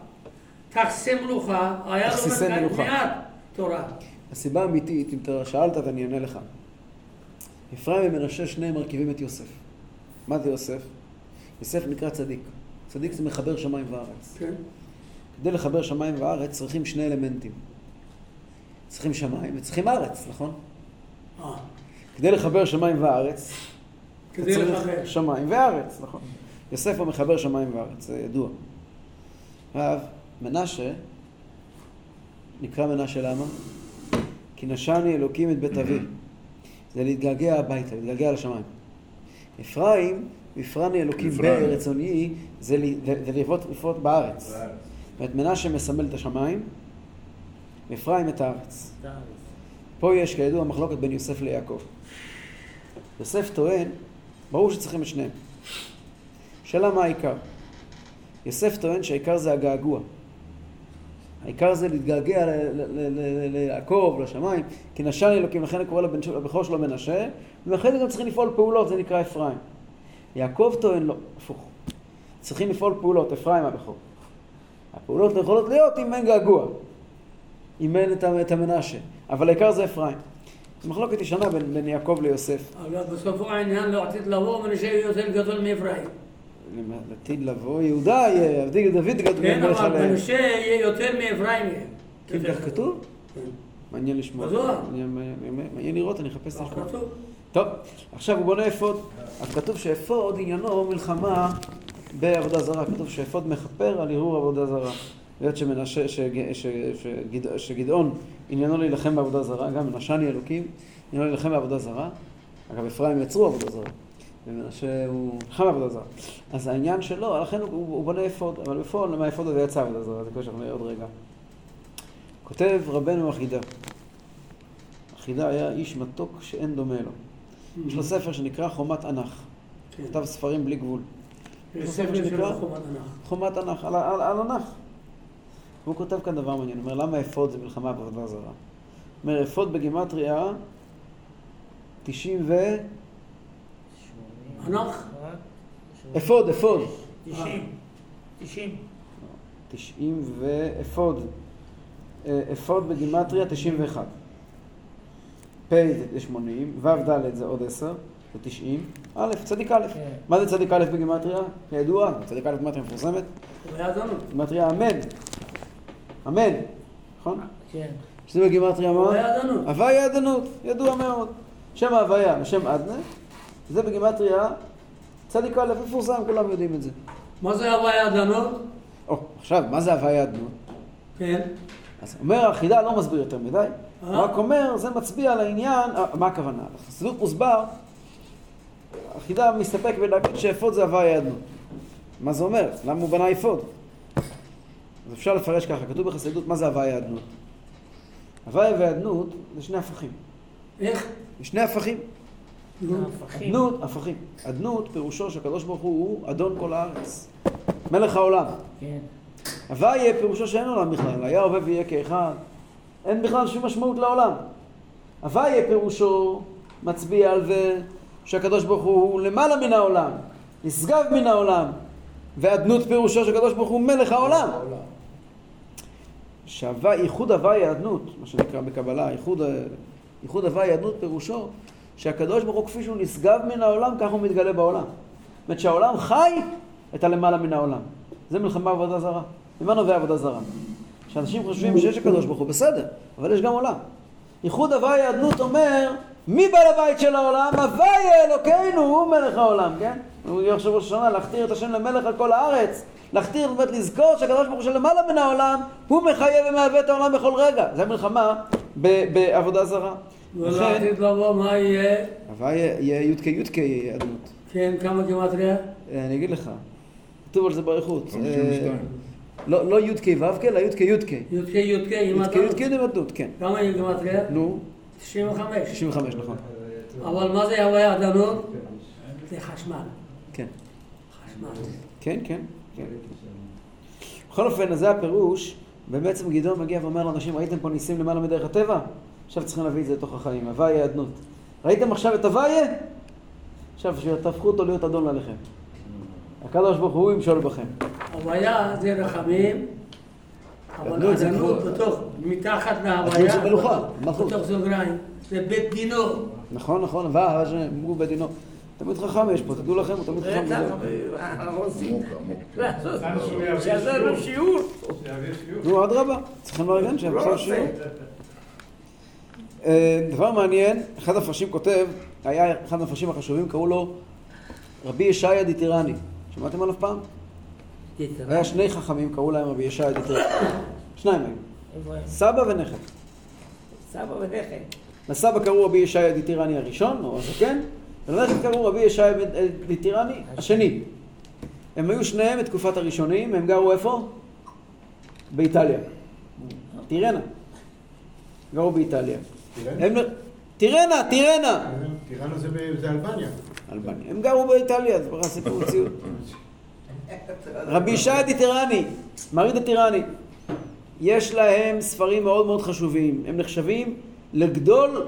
Speaker 8: תכסי מלוכה, היה לומד
Speaker 1: מלוכה.
Speaker 8: מעט תורה.
Speaker 1: הסיבה האמיתית, אם אתה שאלת, אז אני אענה לך. אפרים ומנשה שניהם מרכיבים את יוסף. מה זה יוסף? יוסף נקרא צדיק. צדיק זה מחבר שמיים וארץ.
Speaker 8: כן.
Speaker 1: כדי לחבר שמיים וארץ צריכים שני אלמנטים. צריכים שמיים וצריכים ארץ, נכון?
Speaker 8: אה,
Speaker 1: כדי לחבר שמיים וארץ,
Speaker 8: כדי לחבר.
Speaker 1: שמיים וארץ, נכון. יוסף הוא מחבר שמיים וארץ, זה ידוע. עכשיו, מנשה, נקרא מנשה למה? כי נשני אלוקים את בית אבי. זה להתגעגע הביתה, להתגעגע לשמיים. אפרים, הפרני אלוקים. ברצוני, זה ל- זה- זה לפרוט לפרוט בארץ. זאת אומרת, מנשה מסמל את השמיים, ואפרים את הארץ. פה יש כידוע מחלוקת בין יוסף ליעקב. יוסף טוען, ברור שצריכים את שניהם. שאלה מה העיקר? יוסף טוען שהעיקר זה הגעגוע. העיקר זה להתגעגע ליעקב, לשמיים, כי נשן אלוקים, לכן הוא קורא לבכור שלו מנשה, ואחרי זה גם צריכים לפעול פעולות, זה נקרא אפרים. יעקב טוען לא, הפוך. צריכים לפעול פעולות, אפרים הבכור. הפעולות יכולות להיות אם אין געגוע, אם אין את המנשה, אבל העיקר זה אפרים. מחלוקת ישנה בין, בין יעקב ליוסף.
Speaker 8: אבל בסופו העניין לא עתיד לבוא מנשה יותר גדול מאפרים.
Speaker 1: לעתיד לבוא, יהודה יהיה, עבדי דוד גדול
Speaker 8: כן, אבל. מנשה יהיה יותר מאפרים.
Speaker 1: כן, כך כתוב?
Speaker 8: כן.
Speaker 1: מעניין לשמוע. מעניין- לראות, אני אחפש את
Speaker 8: כך
Speaker 1: זה. טוב, עכשיו הוא בונה אפוד. אז כתוב שאפוד עניינו מלחמה בעבודה זרה. כתוב שאפוד מכפר על ערעור עבודה זרה. היות שמנשה, שגדעון עניינו להילחם בעבודה זרה, גם מנשני אלוקים, עניינו להילחם בעבודה זרה. אגב, אפרים יצרו עבודה זרה. ומנשה הוא נלחם בעבודה זרה. אז העניין שלו, לכן הוא, הוא בונה אפוד, אבל בפועל למה האפוד הזה יצא עבודה זרה, זה כבר שאנחנו נראה עוד רגע. כותב רבנו אחידה. אחידה היה איש מתוק שאין דומה לו. יש לו ספר שנקרא חומת ענך.
Speaker 8: כן.
Speaker 1: כתב ספרים בלי גבול.
Speaker 8: יש
Speaker 1: ספר
Speaker 8: ספר
Speaker 1: שנקרא?
Speaker 8: חומת ענך.
Speaker 1: חומת ענך, על, על, על ענך. הוא כותב כאן דבר מעניין, הוא אומר למה אפוד זה מלחמה בעבודה זרה? הוא אומר אפוד בגימטריה 90 ו...
Speaker 8: ענך?
Speaker 1: אפוד, אפוד.
Speaker 4: 90. 90.
Speaker 1: 90 ואפוד. אה, אפוד בגימטריה 91. פ' זה 80, ו' ד' זה עוד 10, זה 90. א', צדיק א'.
Speaker 4: כן.
Speaker 1: מה זה צדיק א' בגימטריה? כידוע, צדיק א' בגימטריה מפורסמת. גימטריה אמן. אמן, נכון?
Speaker 4: כן.
Speaker 1: שזה בגימטריה מה? הוויה עדנות, ידוע מאוד. שם ההוויה ושם אדנה, זה בגימטריה צדיק א' מפורסם, כולם יודעים את זה.
Speaker 8: מה זה הוויה דנות?
Speaker 1: או, עכשיו, מה זה הוויה עדנות?
Speaker 8: כן.
Speaker 1: אז אומר החידה לא מסביר יותר מדי, הוא? רק אומר, זה מצביע על העניין, אה, מה הכוונה? בחסידות מוסבר, החידה מסתפק בלהגיד שאפוד זה הוויה עדנות. מה זה אומר? למה הוא בנה אפוד? אז אפשר לפרש ככה, כתוב בחסידות מה זה הוויה עדנות. הוויה ועדנות זה שני הפכים.
Speaker 8: איך?
Speaker 1: זה שני הפכים.
Speaker 8: נו.
Speaker 4: הפכים.
Speaker 1: אדנות, הפכים. אדנות פירושו שהקדוש ברוך הוא הוא אדון כל הארץ. מלך העולם.
Speaker 4: כן.
Speaker 1: הוויה פירושו שאין עולם בכלל, היה הווה ויהיה כאחד. אין בכלל שום משמעות לעולם. הוויה פירושו מצביע על זה שהקדוש ברוך הוא למעלה מן העולם, נשגב מן העולם. ואדנות פירושו שהקדוש ברוך הוא מלך העולם. שהווה, ייחוד הוויה אדנות, מה שנקרא בקבלה, ייחוד הוויה אדנות פירושו שהקדוש ברוך הוא כפי שהוא נשגב מן העולם, כך הוא מתגלה בעולם. זאת אומרת שהעולם חי את הלמעלה מן העולם. זה מלחמה בעבודה זרה. ממה נובע עבודה זרה? שאנשים חושבים שיש הקדוש ברוך הוא, בסדר, אבל יש גם עולם. ייחוד הוויה אדנות אומר, מי בעל הבית של העולם? הוויה אלוקינו, הוא מלך העולם, כן? הוא עכשיו ראש השנה, להכתיר את השם למלך על כל הארץ. להכתיר, זאת אומרת, לזכור שהקדוש ברוך הוא שלמעלה מן העולם, הוא מחיה ומהווה את העולם בכל רגע. זה מלחמה בעבודה זרה. לכן,
Speaker 8: ולעתיד לבוא מה יהיה?
Speaker 1: הוויה יהיה י"ק י"ק יהיה אדנות.
Speaker 8: כן, כמה גימטריה?
Speaker 1: אה, אני אגיד לך, כתוב על זה באריכות.
Speaker 7: 52.
Speaker 1: לא לא י"ק ו"ק, אלא י"ק י"ק.
Speaker 8: י"ק י"ק
Speaker 1: י"ק
Speaker 8: אדנות.
Speaker 1: י"ק עם אדנות, כן.
Speaker 8: כמה יהיה גימטריה?
Speaker 1: נו,
Speaker 8: 95.
Speaker 1: 65 נכון.
Speaker 8: אבל מה זה הוויה דנות? זה חשמל.
Speaker 1: כן.
Speaker 8: חשמל.
Speaker 1: כן, כן, כן. בכל אופן, אז זה הפירוש, ובעצם גדעון מגיע ואומר לאנשים, ראיתם פה ניסים למעלה מדרך הטבע? עכשיו צריכים להביא את זה לתוך החיים, הוויה אדנות. ראיתם עכשיו את הוויה? עכשיו שתהפכו אותו להיות אדון עליכם. הקדוש ברוך הוא ימשול בכם.
Speaker 8: הוויה זה רחמים, אבל
Speaker 1: גבול.
Speaker 8: בתוך, מתחת להוויה, בתוך- סוגריים, זה בית דינו.
Speaker 1: נכון, נכון, ואה, אמרו בדינו. תלמיד חכם יש פה, תדעו לכם, הוא תלמיד חכם גדול.
Speaker 7: עמוק.
Speaker 4: לעשות.
Speaker 5: רצינו שהוא יעביר
Speaker 4: שיעשה לו שיעור.
Speaker 5: שיעביר שיעור.
Speaker 1: נו, אדרבה, צריכים לארגן שהם
Speaker 4: לא
Speaker 1: בכלל
Speaker 4: רוצה.
Speaker 1: שיעור. אה, דבר מעניין, אחד המפרשים כותב, היה אחד המפרשים החשובים, קראו לו רבי ישעיה דיטירני. שמעתם עליו פעם? היה שני חכמים, קראו להם רבי ישעיה דיטירני. שניים היו? סבא ונכד.
Speaker 4: סבא ונכד.
Speaker 1: לסבא קראו רבי ישעיה דיטירני הראשון, או הזקן, ולנכד קראו רבי ישעיה דיטירני השני. הם היו שניהם בתקופת הראשונים, הם גרו איפה? באיטליה. טירנה. גרו באיטליה. טירנה, טירנה!
Speaker 6: טיראנו זה אלבניה.
Speaker 1: אלבניה. הם גרו באיטליה, זה בכלל סיפור מציאות. רבי ישי הדיטרני, מריד הטירני, יש להם ספרים מאוד מאוד חשובים. הם נחשבים לגדול,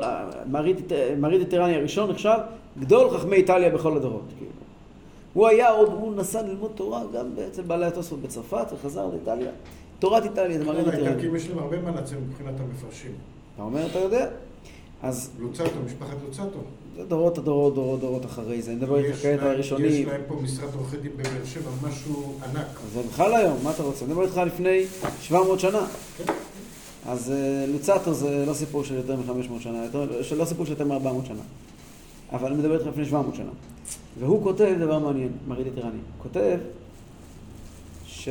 Speaker 1: מריד הטירני הראשון נחשב גדול חכמי איטליה בכל הדורות. כאילו. הוא היה עוד, הוא נסע ללמוד תורה גם אצל בעלי התוספות בצרפת וחזר לאיטליה. תורת איטליה זה מריד הטירני.
Speaker 6: האיטלקים יש להם הרבה מה להציע מבחינת המפרשים.
Speaker 1: אתה אומר, אתה יודע? אז
Speaker 6: לוצטו, משפחת לוצטו.
Speaker 1: זה דורות הדורות דורות דורות אחרי זה. אני מדבר איתך כעת
Speaker 6: להם-
Speaker 1: הראשונים.
Speaker 6: יש להם פה משרד עורכי דין בבאר שבע, משהו ענק.
Speaker 1: זה בכלל היום, מה אתה רוצה? אני מדבר איתך לפני 700 שנה. אז אה, לוצטו זה לא סיפור של יותר מ-500 שנה, יותר, של- לא סיפור של יותר מ-400 שנה. אבל אני מדבר איתך לפני 700 שנה. והוא כותב דבר מעניין, מרי ליטרני. הוא כותב ש...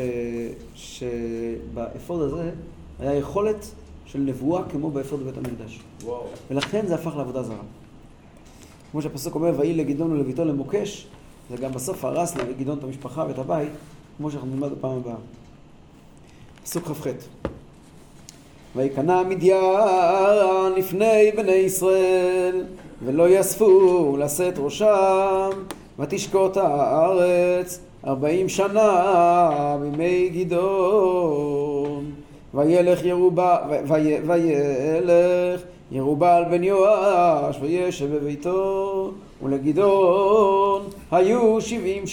Speaker 1: שבאפוד הזה היה יכולת של נבואה כמו באפוד בבית המקדש. ולכן זה הפך לעבודה זרה. כמו שהפסוק אומר, ויהי לגדעון ולביתו למוקש, זה גם בסוף הרס לגדעון את המשפחה ואת הבית, כמו שאנחנו נלמד בפעם הבאה. פסוק כ"ח: ויקנא מדיין לפני בני ישראל, ולא יאספו לשאת ראשם, ותשקוט הארץ ארבעים שנה בימי גדעון. וילך וי- וילך ירובל בן יואש וישב בביתו ולגדעון היו שבעים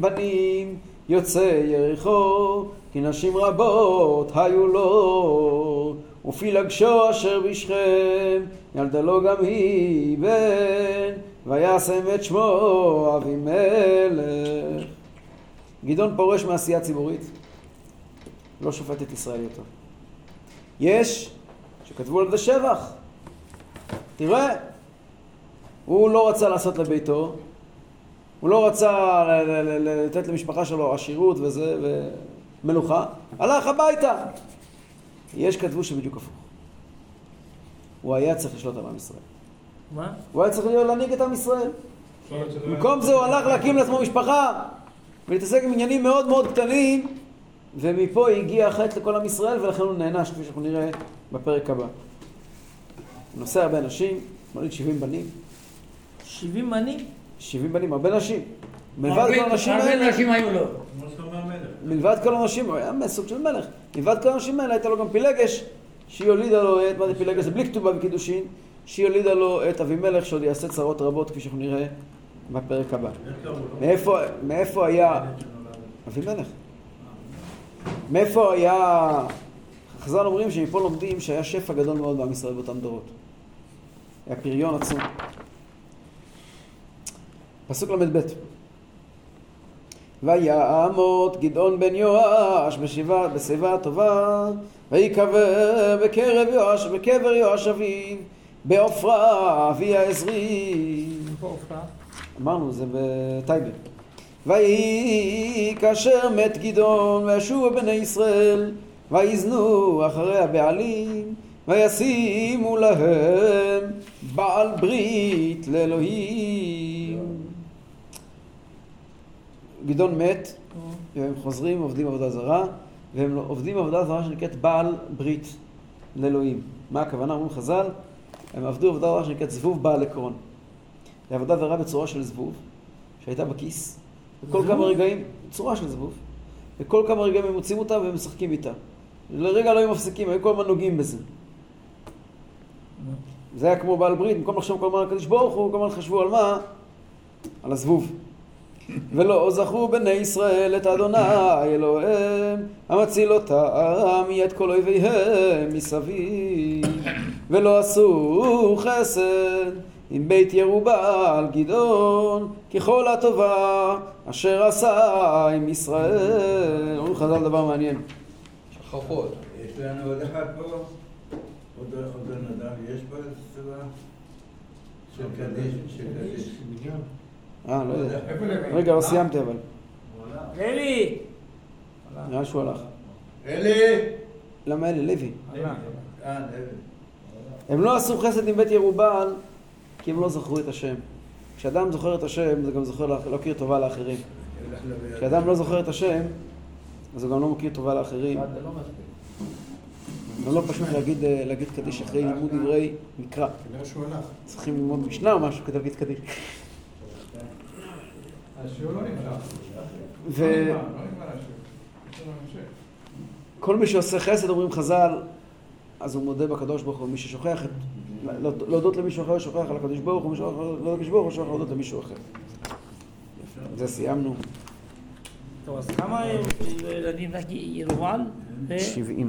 Speaker 1: בנים יוצאי יריחו כי נשים רבות היו לו ופילגשו אשר בשכם ילדה לו גם היא בן וישם את שמו אבימלך גדעון פורש מעשייה ציבורית לא שופט את ישראל יותר. יש שכתבו על זה שבח. תראה, הוא לא רצה לעשות לביתו, הוא לא רצה לתת למשפחה שלו עשירות וזה, ומלוכה, הלך הביתה. יש כתבו שבדיוק הפוך. הוא היה צריך לשלוט על עם ישראל.
Speaker 4: מה?
Speaker 1: הוא היה צריך להיות להנהיג את עם ישראל. במקום זה הוא הלך להקים לעצמו משפחה ולהתעסק עם עניינים מאוד מאוד קטנים ומפה הגיע החטא לכל עם ישראל ולכן הוא נענש כפי שאנחנו נראה בפרק הבא. הוא נושא הרבה נשים, מוליד 70 בנים,
Speaker 4: 70 בנים?
Speaker 1: 70 בנים, הרבה נשים. מלבד
Speaker 8: הרבה-
Speaker 1: כל הנשים
Speaker 8: הרבה
Speaker 1: האלה,
Speaker 8: נשים היו לו.
Speaker 1: מלבד כל הנשים, הוא היה סוג של מלך, מלבד כל הנשים האלה הייתה לו גם פילגש, שהיא הולידה לו את, מה זה פילגש? זה בלי כתובה וקידושין, שהיא הולידה לו את אבימלך שעוד יעשה צרות רבות כפי שאנחנו נראה בפרק הבא. מאיפה, מאיפה היה. אבימלך? מאיפה היה... חז"ל אומרים שמפה לומדים שהיה שפע גדול מאוד בעם ישראל באותם דורות. היה פריון עצום. פסוק ל"ב ויעמוד גדעון בן יואש בשיבה, בשיבה הטובה ויקבר בקרב יואש, בקבר יואש אביו בעופרה אבי העזרי? אמרנו, זה בטייבה. ויהי כאשר מת גדעון וישובו בני ישראל ויזנו אחרי הבעלים וישימו להם בעל ברית לאלוהים. גדעון מת והם חוזרים עובדים עבודה זרה והם עובדים עבודה זרה שנקראת בעל ברית לאלוהים. מה הכוונה? אומרים חז"ל, הם עבדו עבודה זרה שנקראת זבוב בעל עקרון. זה עבודה זרה בצורה של זבוב, שהייתה בכיס, וכל כמה רגעים, צורה של זבוב, וכל כמה רגעים הם מוצאים אותה והם משחקים איתה. לרגע לא היו מפסיקים, היו כל הזמן נוגעים בזה. זה היה כמו בעל ברית, במקום לחשוב כל הזמן על הקדוש ברוך הוא, כל הזמן חשבו על מה? על הזבוב. ולא זכו בני ישראל את אדוני אלוהיהם המציל אותם מיד כל אויביהם מסביב ולא עשו חסד עם בית ירובל גדעון ככל הטובה אשר עשה עם ישראל. אומרים חז"ל דבר מעניין.
Speaker 3: יש לנו עוד אחד פה, עוד אדם, יש פה איזה צבא? של קדיש, של קדיש.
Speaker 1: אה, לא יודע. רגע, לא סיימתי אבל.
Speaker 4: אלי!
Speaker 1: נראה שהוא הלך.
Speaker 3: אלי!
Speaker 1: למה אלה? לוי.
Speaker 3: אה, לוי.
Speaker 1: הם לא עשו חסד עם בית ירובל כי הם לא זכרו את השם. כשאדם זוכר את השם, זה גם זוכר לה- להכיר טובה לאחרים. כשאדם לא זוכר את השם, אז הוא גם לא מכיר טובה לאחרים.
Speaker 2: זה לא
Speaker 1: לא פשוט להגיד, אה, להגיד קדיש אחרי לימוד דברי מקרא. צריכים ללמוד משנה או משהו כדי להגיד קדיש.
Speaker 2: לא. לא לא.
Speaker 1: כל מי שעושה חסד, אומרים חז"ל, אז הוא מודה בקדוש ברוך הוא, מי ששוכח. לא- להודות למישהו אחר, שוכח על הקדוש ברוך הוא, מי שוכח להודות לקדוש ברוך הוא, שוכח להודות למישהו אחר. זה סיימנו.
Speaker 4: טוב, אז כמה ילדים רק ירובעל? ו-
Speaker 1: 70.